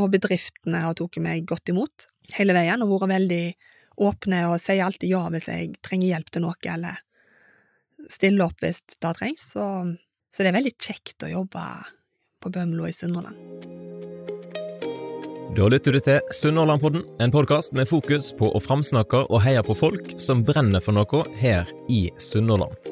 og bedriftene har tatt meg godt imot hele veien, og vært veldig åpne og sier alltid ja hvis jeg trenger hjelp til noe, eller stiller opp hvis det trengs. Så, så det er veldig kjekt å jobbe på Bømlo i Sunnhordland. Da lytter du til Sunnhordlandpodden, en podkast med fokus på å framsnakke og heie på folk som brenner for noe her i Sunnhordland.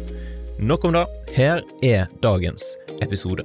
Nok om det. Her er dagens episode.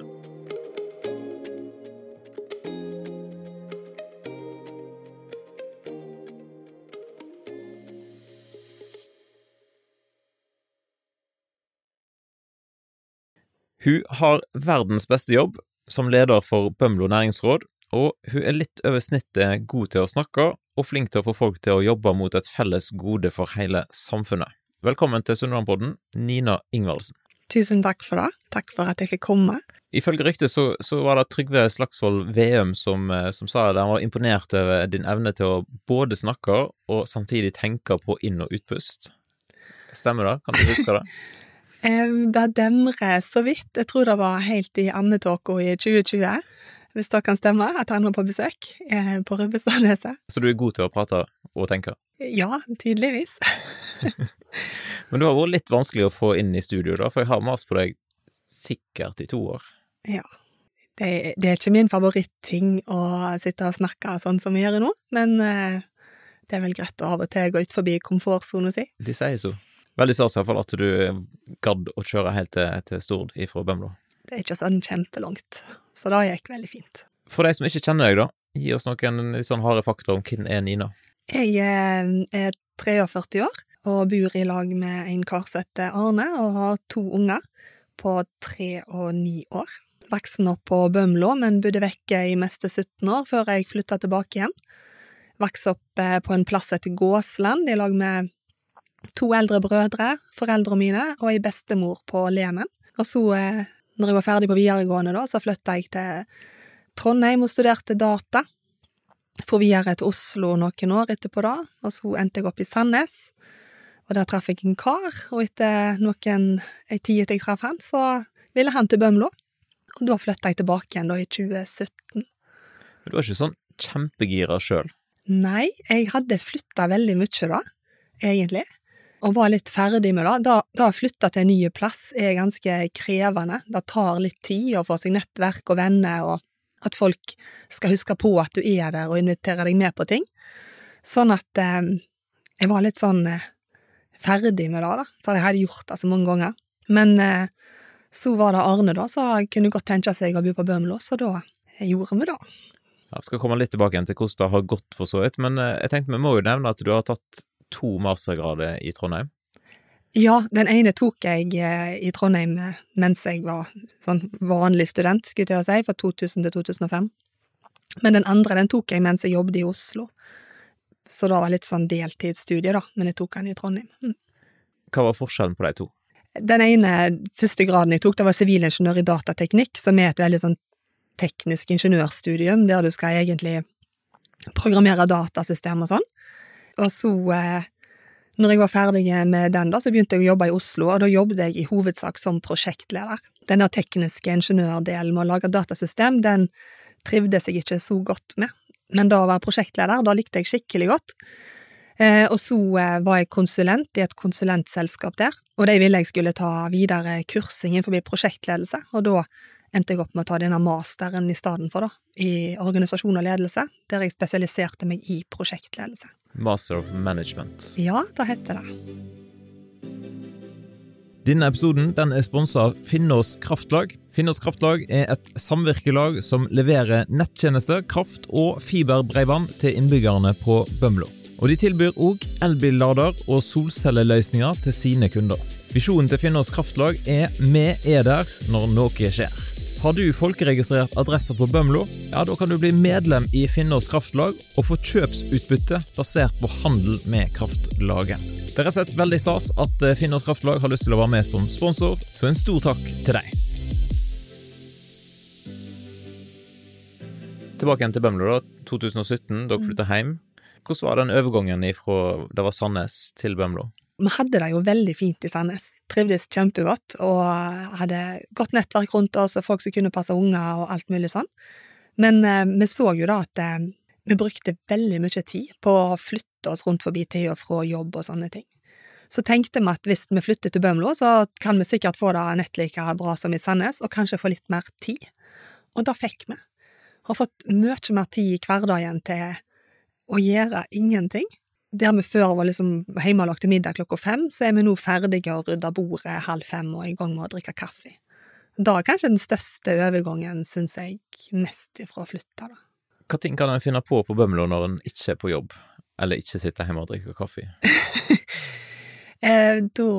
Hun har verdens beste jobb som leder for Bømlo næringsråd, og hun er litt over snittet god til å snakke og flink til å få folk til å jobbe mot et felles gode for hele samfunnet. Velkommen til Sunnmørpodden, Nina Ingvaldsen. Tusen takk for det. Takk for at jeg fikk komme. Ifølge ryktet så, så, var det Trygve Slagsvold Veum som, eh, som sa at han var imponert over din evne til å både snakke og samtidig tenke på inn- og utpust. Stemmer det? Kan du huske det? det demrer så vidt. Jeg tror det var helt i andetåka i 2020, hvis det kan stemme, at han var på besøk eh, på Rubbestadneset. Så du er god til å prate og tenke? Ja, tydeligvis. Men du har vært litt vanskelig å få inn i studio, da, for jeg har mast på deg sikkert i to år. Ja. Det, det er ikke min favoritting å sitte og snakke sånn som vi gjør nå, men eh, det er vel greit å av og til gå ut forbi komfortsona si. De sier så. Veldig stas iallfall at du gadd å kjøre helt til, til Stord ifra Bømlo. Det er ikke sånn kjempelangt, så det gikk veldig fint. For de som ikke kjenner deg, da, gi oss noen litt sånn harde fakta om hvem er Nina? Jeg er 43 år og bor i lag med en kar som heter Arne, og har to unger på tre og ni år. Voksen opp på Bømlo, men bodde vekke i meste 17 år før jeg flytta tilbake igjen. Vokste opp eh, på en plass etter Gåsland i lag med to eldre brødre, foreldrene mine og ei bestemor på Lemen. Og så, eh, når jeg var ferdig på videregående, da, så flytta jeg til Trondheim og studerte data. For videre til Oslo noen år etterpå da, og så endte jeg opp i Sandnes. Og der traff jeg en kar, og etter noen ei tid etter jeg traff han, så ville han til Bømlo. Og da flytta jeg tilbake igjen, da, i 2017. Men du var ikke sånn kjempegira sjøl? Nei, jeg hadde flytta veldig mye da, egentlig. Og var litt ferdig med det. Da, da å flytte til en ny plass er ganske krevende. Det tar litt tid å få seg nettverk og venner, og at folk skal huske på at du er der og inviterer deg med på ting. Sånn at eh, jeg var litt sånn eh, ferdig med det, da, for jeg hadde gjort det så mange ganger. Men eh, så var det Arne, da, som kunne godt tenke seg å bo på Bømlo, så da gjorde vi det. Ja, skal komme litt tilbake igjen til hvordan det har gått, for så vidt, men eh, jeg tenkte vi må jo nevne at du har tatt to mastergrader i Trondheim. Ja, den ene tok jeg eh, i Trondheim eh, mens jeg var sånn vanlig student, skulle jeg si, fra 2000 til 2005. Men den andre den tok jeg mens jeg jobbet i Oslo. Så det var litt sånn deltidsstudie, da, men jeg tok den i Trondheim. Mm. Hva var forskjellen på de to? Den ene første graden jeg tok, det var sivilingeniør i datateknikk, som er et veldig sånn teknisk ingeniørstudium, der du skal egentlig programmere datasystem og sånn. Og så, eh, når jeg var ferdig med den, da, så begynte jeg å jobbe i Oslo, og da jobbet jeg i hovedsak som prosjektleder. Den der tekniske ingeniørdelen med å lage datasystem, den trivdes jeg ikke så godt med. Men da å være prosjektleder, da likte jeg skikkelig godt. Eh, og så eh, var jeg konsulent i et konsulentselskap der, og de ville jeg skulle ta videre kursing innenfor prosjektledelse, og da endte jeg opp med å ta denne masteren i stedet for, da, i organisasjon og ledelse, der jeg spesialiserte meg i prosjektledelse. Master of Management. Ja, det heter det. Denne episoden den er sponsa av Finnås Kraftlag. Finnås Kraftlag er et samvirkelag som leverer nettjenester, kraft og fiberbredbånd til innbyggerne på Bømlo. Og De tilbyr òg elbillader og solcelleløsninger til sine kunder. Visjonen til Finnås Kraftlag er 'Vi er der når noe skjer'. Har du folkeregistrert adresser på Bømlo, ja, da kan du bli medlem i Finnås Kraftlag og få kjøpsutbytte basert på handel med kraftlaget. Det er slett veldig stas at eh, Finnås Kraftlag har lyst til å være med som sponsor, så en stor takk til deg. Tilbake igjen til Bømlo, da. 2017, dere flytta hjem. Hvordan var den overgangen fra det var Sandnes til Bømlo? Vi hadde det jo veldig fint i Sandnes. Trivdes kjempegodt og hadde godt nettverk rundt oss og folk som kunne passe unger og alt mulig sånn. Men eh, vi så jo da at eh, vi brukte veldig mye tid på å flytte oss rundt forbi til og fra jobb og sånne ting. Så tenkte vi at hvis vi flytter til Bømlo, så kan vi sikkert få det nett like bra som i Sandnes, og kanskje få litt mer tid. Og det fikk vi. Har fått mye mer tid i hverdagen til å gjøre ingenting. Der vi før var liksom hjemmelagt til middag klokka fem, så er vi nå ferdige og rydder bordet halv fem og i gang med å drikke kaffe. Da er kanskje den største overgangen, syns jeg, mest ifra å flytte, da. Hva ting kan en finne på på Bømlo når en ikke er på jobb, eller ikke sitter hjemme og drikker kaffe? eh, da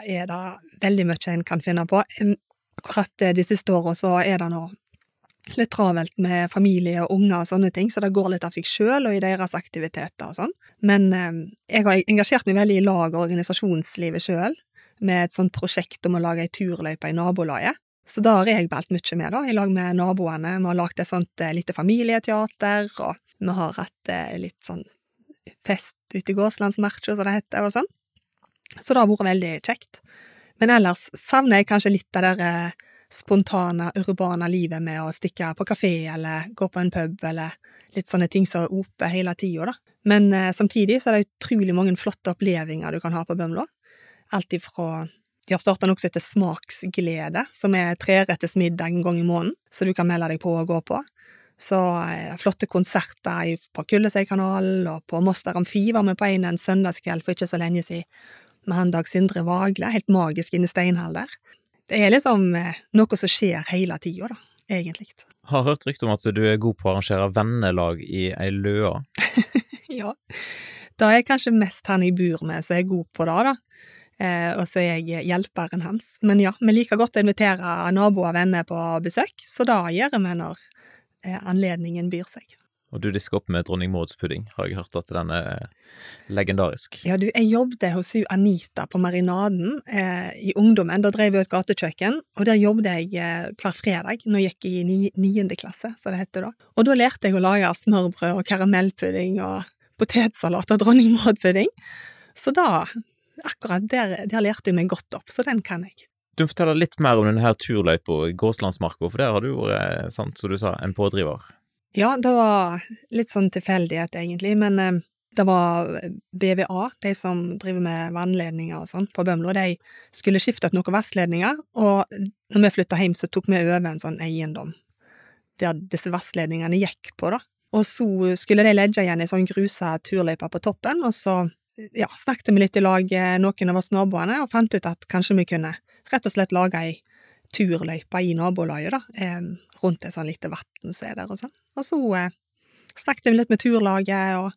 er det veldig mye en kan finne på. Akkurat de siste åra så er det nå litt travelt med familie og unger og sånne ting, så det går litt av seg sjøl og i deres aktiviteter og sånn. Men eh, jeg har engasjert meg veldig i lag- og organisasjonslivet sjøl, med et sånt prosjekt om å lage ei turløype i nabolaget. Så da har jeg belt mye med, da, i lag med naboene. Vi har lagd et sånt eh, lite familieteater, og vi har hatt eh, litt sånn fest ute i gårdslandsmarka, som det heter, og sånn. Så det har vært veldig kjekt. Men ellers savner jeg kanskje litt av det eh, spontane, urbane livet med å stikke på kafé eller gå på en pub eller litt sånne ting som er oppe hele tida, da. Men eh, samtidig så er det utrolig mange flotte opplevelser du kan ha på Bømlo. Alt ifra De har starta noe som heter Smaksglede, som er treretters middag en gang i måneden, så du kan melde deg på og gå på. Så er det flotte konserter på Kullesøykanalen og på Moster Amfi var vi på en en søndagskveld for ikke så lenge siden med han Dag Sindre Vagle, helt magisk inne i Steinhall der. Det er liksom eh, noe som skjer hele tida, da, egentlig. Har hørt rykte om at du er god på å arrangere vennelag i ei løa. ja. Da er kanskje mest han jeg bor med som er god på det, da. Eh, og så er jeg hjelperen hans. Men ja, vi liker godt å invitere naboer og venner på besøk, så da gjør vi når eh, anledningen byr seg. Og du disker opp med dronning Mauds pudding, har jeg hørt at den er legendarisk. Ja, du, jeg jobbet hos hun Anita på Marinaden eh, i ungdommen. Da drev vi et gatekjøkken, og der jobbet jeg eh, hver fredag når jeg gikk i ni, niende klasse, som det heter da. Og da lærte jeg å lage smørbrød og karamellpudding og potetsalat og dronning Maud-pudding. Så da, akkurat der, der lærte jeg meg godt opp, så den kan jeg. Du forteller litt mer om denne turløypa i Gåslandsmarka, for der har du vært, sant, som du sa, en pådriver. Ja, det var litt sånn tilfeldighet, egentlig, men eh, det var BVA, de som driver med vannledninger og sånn, på Bømlo. De skulle skifte ut noen vassledninger, og når vi flytta hjem, så tok vi over en sånn eiendom der disse vassledningene gikk på, da. Og så skulle de legge igjen ei sånn grusa turløype på toppen, og så ja, snakket vi litt i lag, eh, noen av oss naboene, og fant ut at kanskje vi kunne rett og slett lage ei turløype i nabolaget, da. Eh, rundt et sånn lite vann som er der og sånn. Og så eh, snakket vi litt med turlaget og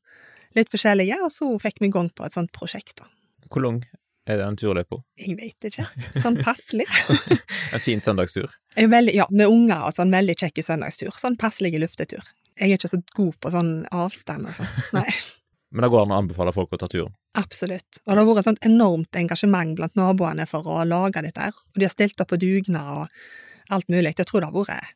litt forskjellige, og så fikk vi i gang på et sånt prosjekt. da. Hvor lang er den turløypa? Jeg vet ikke. Sånn passelig. en fin søndagstur? Veldig, ja, med unger og sånn veldig kjekk søndagstur. Sånn passelig luftetur. Jeg er ikke så god på sånn avstand og sånn, nei. Men det går an å anbefale folk å ta turen? Absolutt. Og det har vært et sånt enormt engasjement blant naboene for å lage dette her. Og de har stilt opp på dugnad og alt mulig. Jeg tror det har vært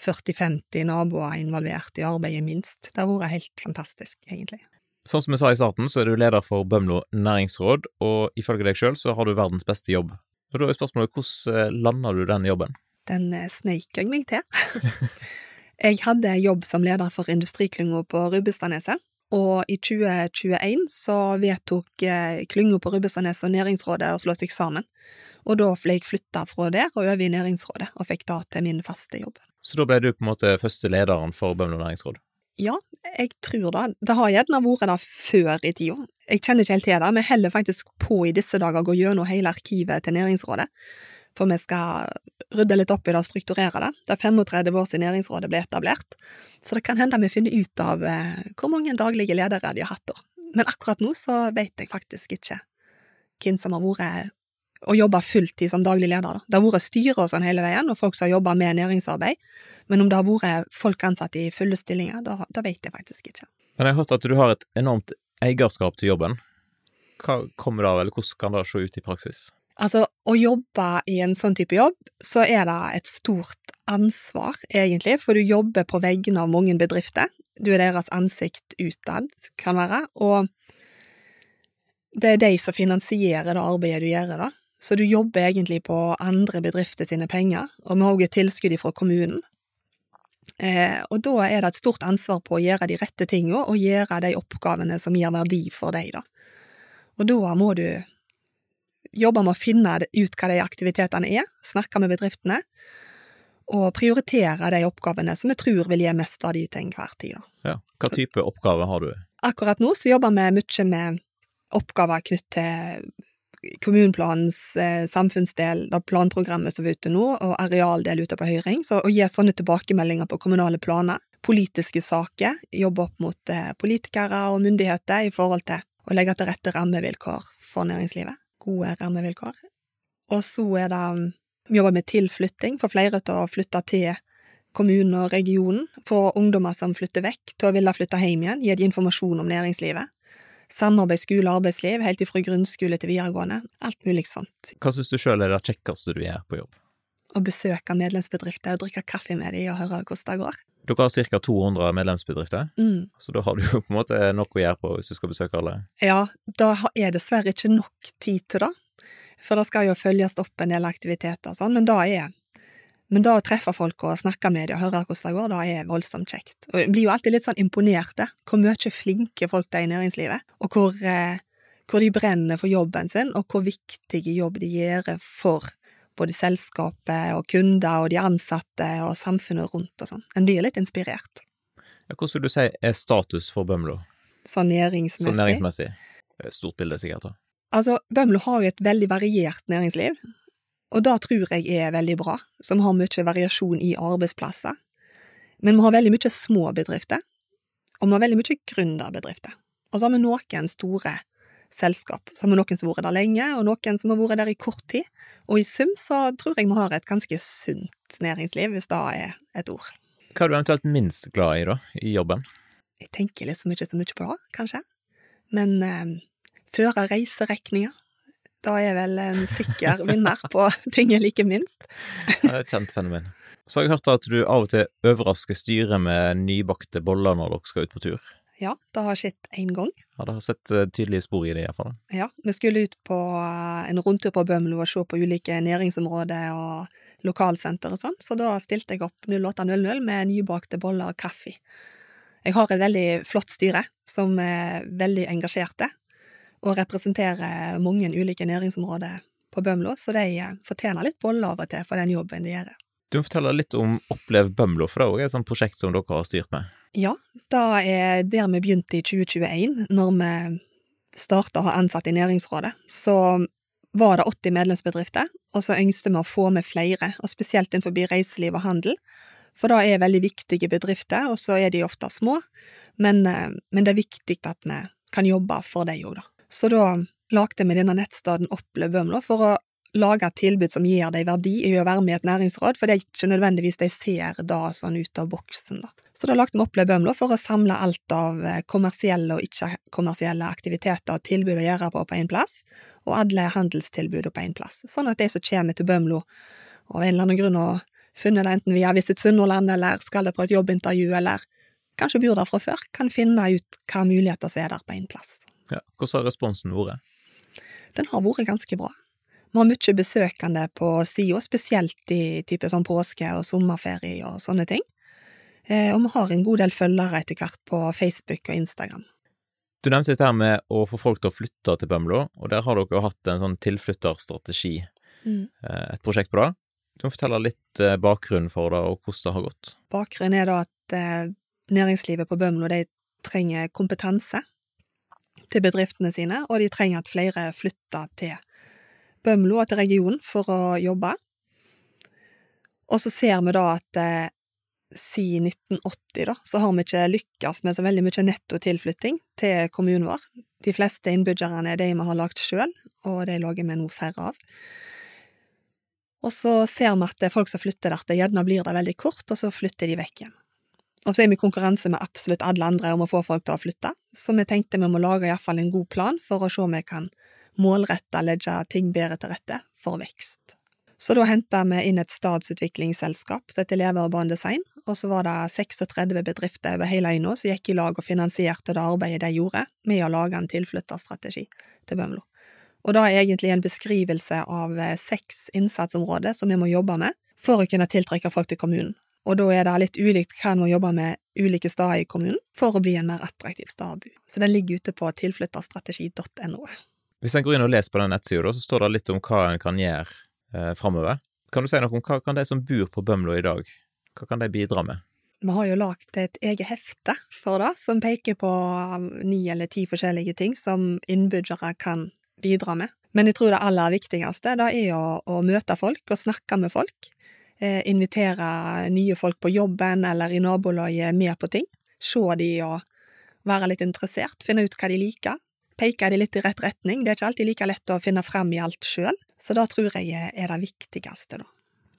40-50 naboer involvert i arbeidet, minst. Det har vært helt fantastisk, egentlig. Sånn som jeg sa i starten, så er du leder for Bømlo næringsråd, og ifølge deg sjøl så har du verdens beste jobb. Og da er spørsmålet hvordan landa du den jobben? Den eh, sneik jeg meg til. jeg hadde jobb som leder for industriklynga på Rubbestadneset, og i 2021 så vedtok eh, klynga på Rubbestadneset og Næringsrådet å slå seg sammen. Og da ble jeg flytta fra der og over i Næringsrådet, og fikk da til min faste jobb. Så da ble du på en måte første lederen for Bømlo næringsråd? Ja, jeg tror det. Det har gjerne vært det før i tida. Jeg kjenner ikke helt til det. Vi holder faktisk på i disse dager å gå gjennom hele arkivet til Næringsrådet. For vi skal rydde litt opp i det og strukturere det. Det er 35 år siden Næringsrådet ble etablert, så det kan hende vi finner ut av eh, hvor mange daglige ledere de har hatt da. Men akkurat nå så vet jeg faktisk ikke hvem som har vært å jobbe fulltid som daglig leder. Da. Det har vært styre og sånn hele veien, og folk som har jobba med næringsarbeid, men om det har vært folk ansatt i fulle stillinger, da vet jeg faktisk ikke. Men jeg har hørt at du har et enormt eierskap til jobben. Hva kommer det av, eller hvordan kan det se ut i praksis? Altså, å jobbe i en sånn type jobb, så er det et stort ansvar, egentlig, for du jobber på vegne av mange bedrifter. Du er deres ansikt utad, kan være, og det er de som finansierer det arbeidet du gjør, da. Så du jobber egentlig på andre bedrifter sine penger, og vi har også et tilskudd fra kommunen. Eh, og da er det et stort ansvar på å gjøre de rette tingene, og gjøre de oppgavene som gir verdi for deg, da. Og da må du jobbe med å finne ut hva de aktivitetene er, snakke med bedriftene, og prioritere de oppgavene som vi tror vil gi mest verdi til enhver tid. Da. Ja, Hva type oppgaver har du? Akkurat nå så jobber vi mye med oppgaver knyttet til kommuneplanens eh, samfunnsdel, da planprogrammet som er ute nå, og arealdel ute på høring. Så å gi sånne tilbakemeldinger på kommunale planer, politiske saker, jobbe opp mot eh, politikere og myndigheter i forhold til å legge til rette rammevilkår for næringslivet. Gode rammevilkår. Og så er det Vi jobber med tilflytting, få flere til å flytte til kommunen og regionen, få ungdommer som flytter vekk, til å ville flytte hjem igjen, gi dem informasjon om næringslivet. Samarbeid skole og arbeidsliv, helt ifra grunnskole til videregående. Alt mulig sånt. Hva syns du sjøl er det kjekkeste du gjør på jobb? Å besøke medlemsbedrifter og drikke kaffe med dem og høre hvordan det går. Dere har ca. 200 medlemsbedrifter, mm. så da har du jo på en måte nok å gjøre på hvis du skal besøke alle? Ja, da er dessverre ikke nok tid til det, for det skal jo følges opp en del aktiviteter og sånn, men da er men da å treffe folk og snakke med dem og høre hvordan det går, da er voldsomt kjekt. Og jeg blir jo alltid litt sånn imponert, hvor mye flinke folk det er i næringslivet, og hvor, eh, hvor, de brenner for jobben sin, og hvor viktig jobb de gjør for både selskapet og kunder og de ansatte og samfunnet rundt og sånn. En blir litt inspirert. Ja, hvordan vil du si er status for Bømlo? Sånn næringsmessig? Sånn næringsmessig. Stort bilde, sikkert. da. Altså, Bømlo har jo et veldig variert næringsliv. Og det tror jeg er veldig bra, som har mye variasjon i arbeidsplasser. Men vi har veldig mye små bedrifter, og vi har veldig mye gründerbedrifter. Og så har vi noen store selskap. Så har vi noen som har vært der lenge, og noen som har vært der i kort tid. Og i sum så tror jeg vi har et ganske sunt næringsliv, hvis det er et ord. Hva er du eventuelt minst glad i, da, i jobben? Jeg tenker liksom ikke så mye på det, kanskje. Men eh, føre reiseregninger da er vel en sikker vinner på ting jeg liker minst. det er et kjent fenomen. Så har jeg hørt at du av og til overrasker styret med nybakte boller når dere skal ut på tur. Ja, det har skjedd én gang. Ja, det har sett eh, tydelige spor i det, iallfall. Ja, vi skulle ut på eh, en rundtur på Bømlo og se på ulike næringsområder og lokalsenter og sånn, så da stilte jeg opp 08.00 med nybakte boller og kaffe. Jeg har et veldig flott styre som er veldig engasjerte, og representerer mange ulike næringsområder på Bømlo, så de eh, fortjener litt boller av og til for den jobben de gjør. Du må fortelle litt om Opplev Bømlo, for det er òg et sånt prosjekt som dere har styrt med? Ja, det er der vi begynte i 2021, når vi starta å ha ansatte i Næringsrådet. Så var det 80 medlemsbedrifter, og så ønsket vi å få med flere, og spesielt innenfor reiseliv og handel. For det er veldig viktige bedrifter, og så er de ofte små, men, eh, men det er viktig at vi kan jobbe for dem òg, da. Så da lagde vi denne nettstedet Opplev Bømlo for å lage et tilbud som gir dem verdi i å være med i et næringsråd, for det er ikke nødvendigvis de ser da sånn ut av boksen, da. Så da lagde vi Opplev Bømlo for å samle alt av eh, kommersielle og ikke-kommersielle aktiviteter og tilbud å gjøre på på én plass, og alle handelstilbud på én plass, sånn at de som kommer til Bømlo og av en eller annen grunn har funnet det enten via Visit Sunnhordland eller skal det på et jobbintervju eller kanskje bor der fra før, kan finne ut hva muligheter som er der på én plass. Ja, Hvordan har responsen vært? Den har vært ganske bra. Vi har mye besøkende på sida, spesielt i type sånn påske og sommerferie og sånne ting. Eh, og vi har en god del følgere etter hvert på Facebook og Instagram. Du nevnte dette her med å få folk til å flytte til Bømlo, og der har dere hatt en sånn tilflytterstrategi, mm. Eh, et prosjekt på det. Du må fortelle litt eh, bakgrunnen for det, og hvordan det har gått. Bakgrunnen er da at næringslivet på Bømlo de trenger kompetanse til bedriftene sine, og de trenger at flere flytter til Bømlo og til regionen for å jobbe. Og så ser vi da at eh, siden 1980 da, så har vi ikke lykkes med så veldig mye nettotilflytting til kommunen vår. De fleste innbyggerne er de vi har lagd sjøl, og de lager vi nå færre av. Og så ser vi at folk som flytter der, gjerne blir der veldig kort, og så flytter de vekk igjen. Og så er vi i konkurranse med absolutt alle andre om å få folk til å flytte, så vi tenkte vi må lage iallfall en god plan for å se om vi kan målrette legge ting bedre til rette for vekst. Så da henta vi inn et statsutviklingsselskap som heter Leve Urban Design, og så var det 36 bedrifter over hele øya som gikk i lag og finansierte det arbeidet de gjorde med å lage en tilflytterstrategi til Bømlo. Og det er egentlig en beskrivelse av eh, seks innsatsområder som vi må jobbe med for å kunne tiltrekke folk til kommunen. Og da er det litt ulikt hva en må jobbe med ulike steder i kommunen for å bli en mer attraktiv stad å bo. Så den ligger ute på tilflytterstrategi.no. Hvis en går inn og leser på den nettsida, så står det litt om hva en kan gjøre eh, framover. Kan du si noe om hva kan de som bor på Bømlo i dag, hva kan de bidra med? Vi har jo lagd et eget hefte for det, som peker på um, ni eller ti forskjellige ting som innbyggere kan bidra med. Men jeg tror det aller viktigste da er å, å møte folk og snakke med folk. Eh, invitere nye folk på jobben eller i nabolaget med på ting. Se de og være litt interessert, finne ut hva de liker. Peke de litt i rett retning. Det er ikke alltid like lett å finne frem i alt sjøl, så da tror jeg er det viktigste, da.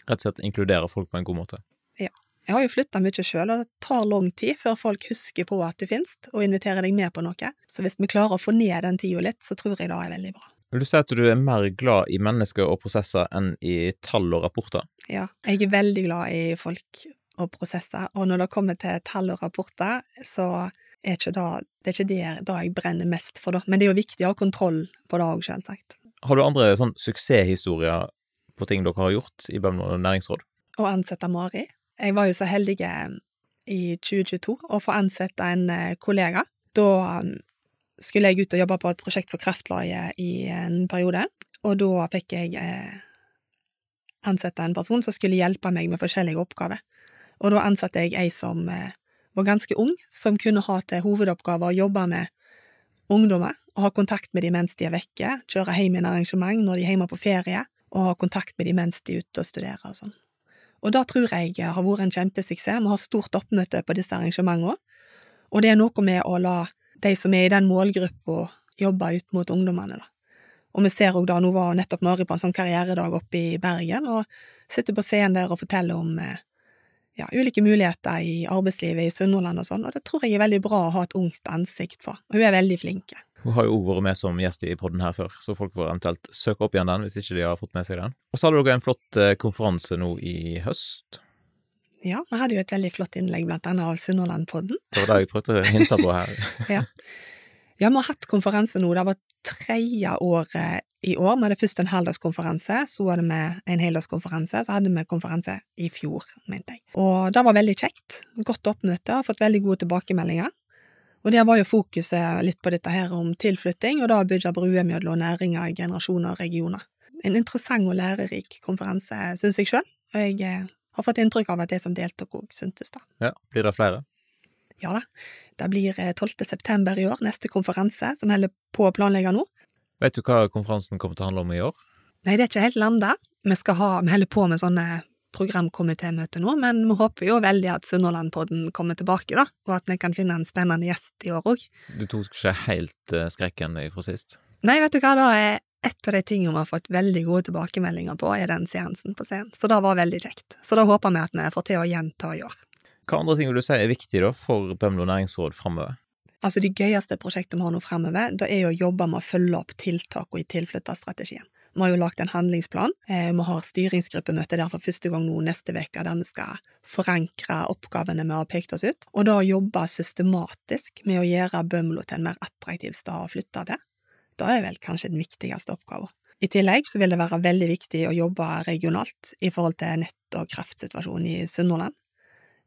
Rett og slett inkludere folk på en god måte? Ja. Jeg har jo flytta mye sjøl, og det tar lang tid før folk husker på at du finnes, og inviterer deg med på noe. Så hvis vi klarer å få ned den tida litt, så tror jeg det er veldig bra. Vil du si at du er mer glad i mennesker og prosesser enn i tall og rapporter? Ja, jeg er veldig glad i folk og prosesser, og når det kommer til tall og rapporter, så er ikke det, det er ikke det, det jeg brenner mest for, da. Men det er jo viktig å ha kontroll på det òg, selvsagt. Har du andre sånn suksesshistorier på ting dere har gjort i Bømlo næringsråd? Å ansette Mari. Jeg var jo så heldig eh, i 2022 å få ansette en eh, kollega. Da skulle jeg ut og jobbe på et prosjekt for Kreftlaget i en periode, og da fikk jeg eh, ansette en person som skulle hjelpe meg med forskjellige oppgaver. Og da ansatte jeg ei som eh, var ganske ung, som kunne ha til hovedoppgave å jobbe med ungdommer, og ha kontakt med dem mens de er vekke, kjøre hjem i en arrangement når de er hjemme på ferie, og ha kontakt med dem mens de er ute og studerer og sånn. Og det tror jeg har vært en kjempesuksess. Vi har stort oppmøte på disse arrangementene, og det er noe med å la de som er i den målgruppa, jobber ut mot ungdommene, da. Og vi ser òg da, nå var nettopp Mari på en sånn karrieredag oppe i Bergen, og sitter på scenen der og forteller om eh, ja, ulike muligheter i arbeidslivet i Sunnhordland og sånn, og det tror jeg er veldig bra å ha et ungt ansikt på. Hun er veldig flink. Hun har jo òg vært med som gjest i podden her før, så folk får eventuelt søke opp igjen den hvis ikke de har fått med seg den. Og så hadde dere en flott eh, konferanse nå i høst. Ja, vi hadde jo et veldig flott innlegg blant annet av Sunnhordlandpodden. Det var det jeg prøvde å hinte på her. ja. ja, vi har hatt konferanse nå. Det var tredje året i år. Vi hadde først en halvdagskonferanse, så hadde vi en heldagskonferanse, så hadde vi konferanse i fjor, mente jeg. Og det var veldig kjekt. Godt oppmøte, har fått veldig gode tilbakemeldinger. Og der var jo fokuset litt på dette her om tilflytting, og da bygge bruer mellom næringer, generasjoner og regioner. En interessant og lærerik konferanse, syns jeg sjøl, og jeg eh, har fått inntrykk av at de som deltok òg syntes da. Ja, Blir det flere? Ja da. Det blir 12. Eh, september i år, neste konferanse, som holder på å planlegge nå. Vet du hva konferansen kommer til å handle om i år? Nei, det er ikke helt landa. Vi skal ha, vi holder på med sånne programkomitémøter nå, men vi håper jo veldig at Sunnhordlandpodden kommer tilbake, da, og at vi kan finne en spennende gjest i år òg. Du tok ikke helt eh, skrekken fra sist? Nei, vet du hva, da er et av de tingene vi har fått veldig gode tilbakemeldinger på, er den seansen på scenen. Så det var veldig kjekt. Så da håper vi at vi får til å gjenta i år. Hva andre ting vil du si er viktig da for Bømlo næringsråd framover? Altså, De gøyeste prosjektene vi har nå fremover, det er å jobbe med å følge opp tiltakene i tilflytterstrategien. Vi har jo lagt en handlingsplan. Eh, vi har styringsgruppemøte der for første gang nå neste uke, der vi skal forankre oppgavene vi har pekt oss ut, og da jobbe systematisk med å gjøre Bømlo til en mer attraktiv stad å flytte til. Det er vel kanskje den viktigste oppgaven. I tillegg så vil det være veldig viktig å jobbe regionalt i forhold til nett- og kraftsituasjonen i Sunnhordland.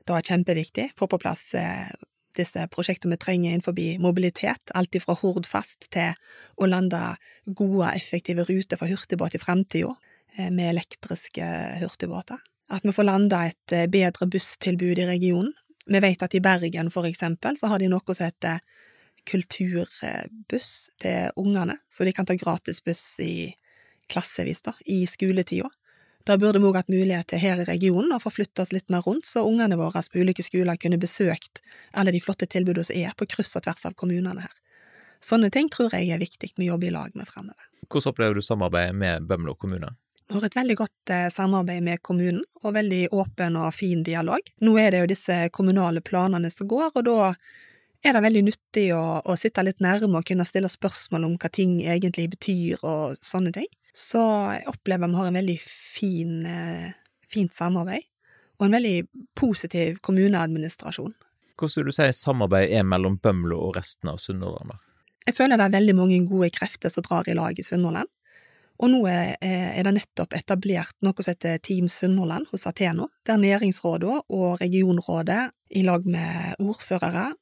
Det er kjempeviktig. Få på plass eh, disse prosjektene vi trenger innenfor mobilitet, alt fra Hordfast til å lande gode, effektive ruter for hurtigbåt i fremtida, eh, med elektriske hurtigbåter. At vi får landa et eh, bedre busstilbud i regionen. Vi vet at i Bergen, for eksempel, så har de noe som heter kulturbuss til ungene, så de kan ta gratis buss i klassevis da, i skoletida. Da burde vi òg hatt mulighet til her i regionen å få flytte oss litt mer rundt, så ungene våre på ulike skoler kunne besøkt alle de flotte tilbudene som er på kryss og tvers av kommunene her. Sånne ting tror jeg er viktig vi jobber i lag med fremover. Hvordan opplever du samarbeidet med Bømlo kommune? Vi har et veldig godt eh, samarbeid med kommunen, og veldig åpen og fin dialog. Nå er det jo disse kommunale planene som går, og da er det veldig nyttig å, å sitte litt nærme og kunne stille spørsmål om hva ting egentlig betyr og sånne ting. Så jeg opplever vi har en veldig fin, eh, fint samarbeid, og en veldig positiv kommuneadministrasjon. Hvordan vil du si samarbeid er mellom Bømlo og resten av Sunnhordland? da? Jeg føler det er veldig mange gode krefter som drar i lag i Sunnhordland. Og nå er, er det nettopp etablert noe som heter Team Sunnhordland hos Ateno, der næringsrådet og regionrådet i lag med ordførere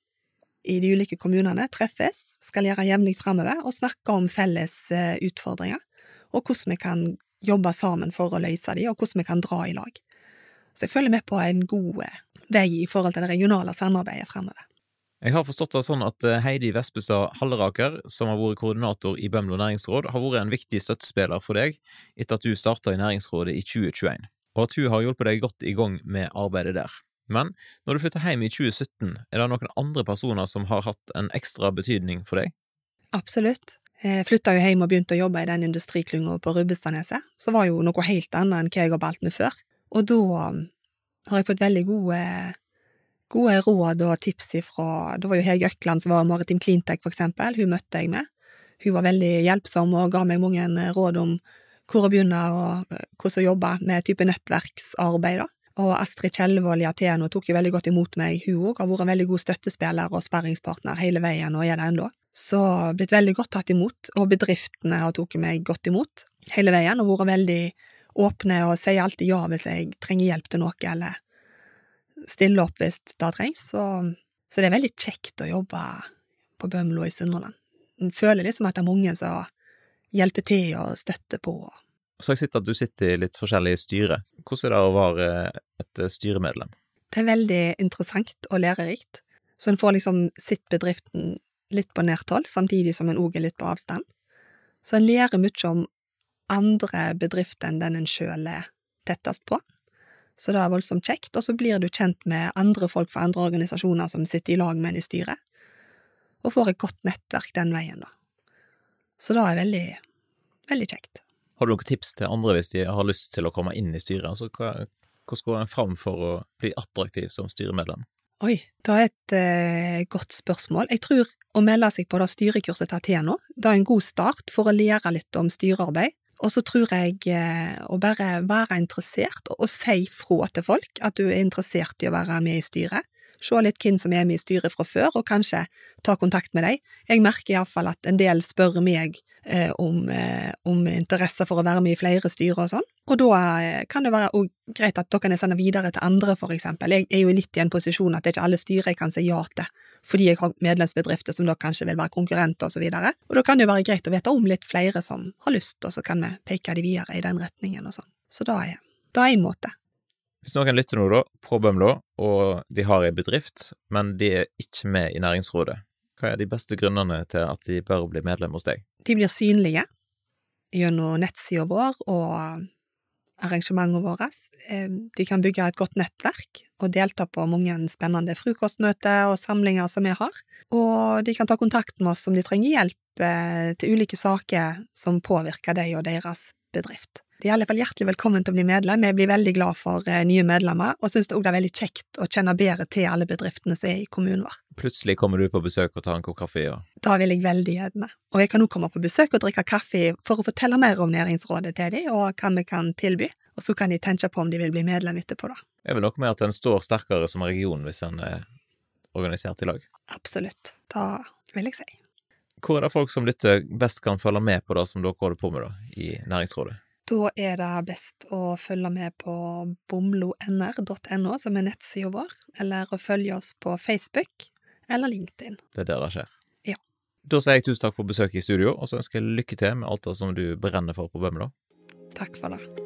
i de ulike kommunene treffes, skal gjøre jevnlig fremover og snakke om felles eh, utfordringer, og hvordan vi kan jobbe sammen for å løse de, og hvordan vi kan dra i lag. Så jeg føler med på en god eh, vei i forhold til det regionale samarbeidet fremover. Jeg har forstått det sånn at eh, Heidi Vespestad Halleraker, som har vært koordinator i Bømlo næringsråd, har vært en viktig støttespiller for deg etter at du starta i næringsrådet i 2021, og at hun har hjulpet deg godt i gang med arbeidet der. Men når du flytter hjem i 2017, er det noen andre personer som har hatt en ekstra betydning for deg? Absolutt. Jeg flytta jo hjem og begynte å jobbe i den industriklynga på Rubbestadneset, som var jo noe helt annet enn hva jeg har balt med før. Og da um, har jeg fått veldig gode gode råd og tips ifra Det var jo Hege Økland som var Maritim Cleantech, for eksempel. Hun møtte jeg med. Hun var veldig hjelpsom og ga meg mange råd om hvor å begynne og eh, hvordan å jobbe med type nettverksarbeid, da. Og Astrid Kjellevold i Ateno tok jo veldig godt imot meg, hun òg. Har vært en veldig god støttespiller og sparringspartner hele veien, og er det ennå. Så blitt veldig godt tatt imot, og bedriftene har tatt meg godt imot hele veien, og vært veldig åpne og sier alltid ja hvis jeg trenger hjelp til noe, eller stille opp hvis det trengs, så, så det er veldig kjekt å jobbe på Bømlo i Sunnhordland. En føler liksom at det er mange som hjelper til og støtter på. Så har jeg sett at du sitter i litt forskjellige styrer. Hvordan er det å være et styremedlem? Det er veldig interessant og lærerikt. Så en får liksom sett bedriften litt på nært hold, samtidig som en òg er litt på avstand. Så en lærer mye om andre bedrifter enn den en sjøl er tettest på så det er voldsomt kjekt. Og så blir du kjent med andre folk fra andre organisasjoner som sitter i lag med en i styret, og får et godt nettverk den veien, da. Så det er veldig, veldig kjekt. Har du noen tips til andre hvis de har lyst til å komme inn i styret? Altså, hva, hvordan går en fram for å bli attraktiv som styremedlem? Oi, det er et eh, godt spørsmål. Jeg tror å melde seg på det styrekurset til Ateno, det er en god start for å lære litt om styrearbeid. Og så tror jeg eh, å bare være interessert, og, si fra til folk at du er interessert i å være med i styret. Se litt hvem som er med i styret fra før, og kanskje ta kontakt med deg. Jeg merker iallfall at en del spør meg eh, om, eh, om, interesse for å være med i flere styrer og sånn, og da eh, kan det være greit at da kan jeg sende videre til andre, for eksempel. Jeg er jo litt i en posisjon at det er ikke alle styrer jeg kan si ja til fordi jeg har medlemsbedrifter som da kanskje vil være konkurrenter og så videre. Og da kan det jo være greit å vite om litt flere som har lyst, og så kan vi peke de videre i den retningen og sånn. Så da er det en måte. Hvis noen lytter nå, da, på Bømlo, og de har ei bedrift, men de er ikke med i næringsrådet, hva er de beste grunnene til at de bør bli medlem hos deg? De blir synlige gjennom nettsida vår og arrangementene våre. Eh, de kan bygge et godt nettverk og delta på mange spennende frokostmøter og samlinger som vi har. Og de kan ta kontakt med oss om de trenger hjelp eh, til ulike saker som påvirker dem og deres bedrift. De er i alle fall hjertelig velkommen til å bli medlem. Jeg blir veldig glad for eh, nye medlemmer, og syns det er veldig kjekt å kjenne bedre til alle bedriftene som er i kommunen vår. Plutselig kommer du på besøk og tar en kopp kaffe, ja? Da vil jeg veldig gjerne. Og jeg kan også komme på besøk og drikke kaffe for å fortelle mer om Næringsrådet til dem, og hva vi kan tilby. Og så kan de tenke på om de vil bli medlem etterpå, da. Det er vel noe med at en står sterkere som region hvis en er organisert i lag? Absolutt. Da vil jeg si. Hvor er det folk som lytter best kan følge med på det som dere holder på med da, i Næringsrådet? Da er det best å følge med på bomlonr.no, som er nettsida vår, eller å følge oss på Facebook eller LinkedIn. Det er der det skjer? Ja. Da sier jeg tusen takk for besøket i studio, og så ønsker jeg lykke til med alt det som du brenner for på Bømlo. Takk for det.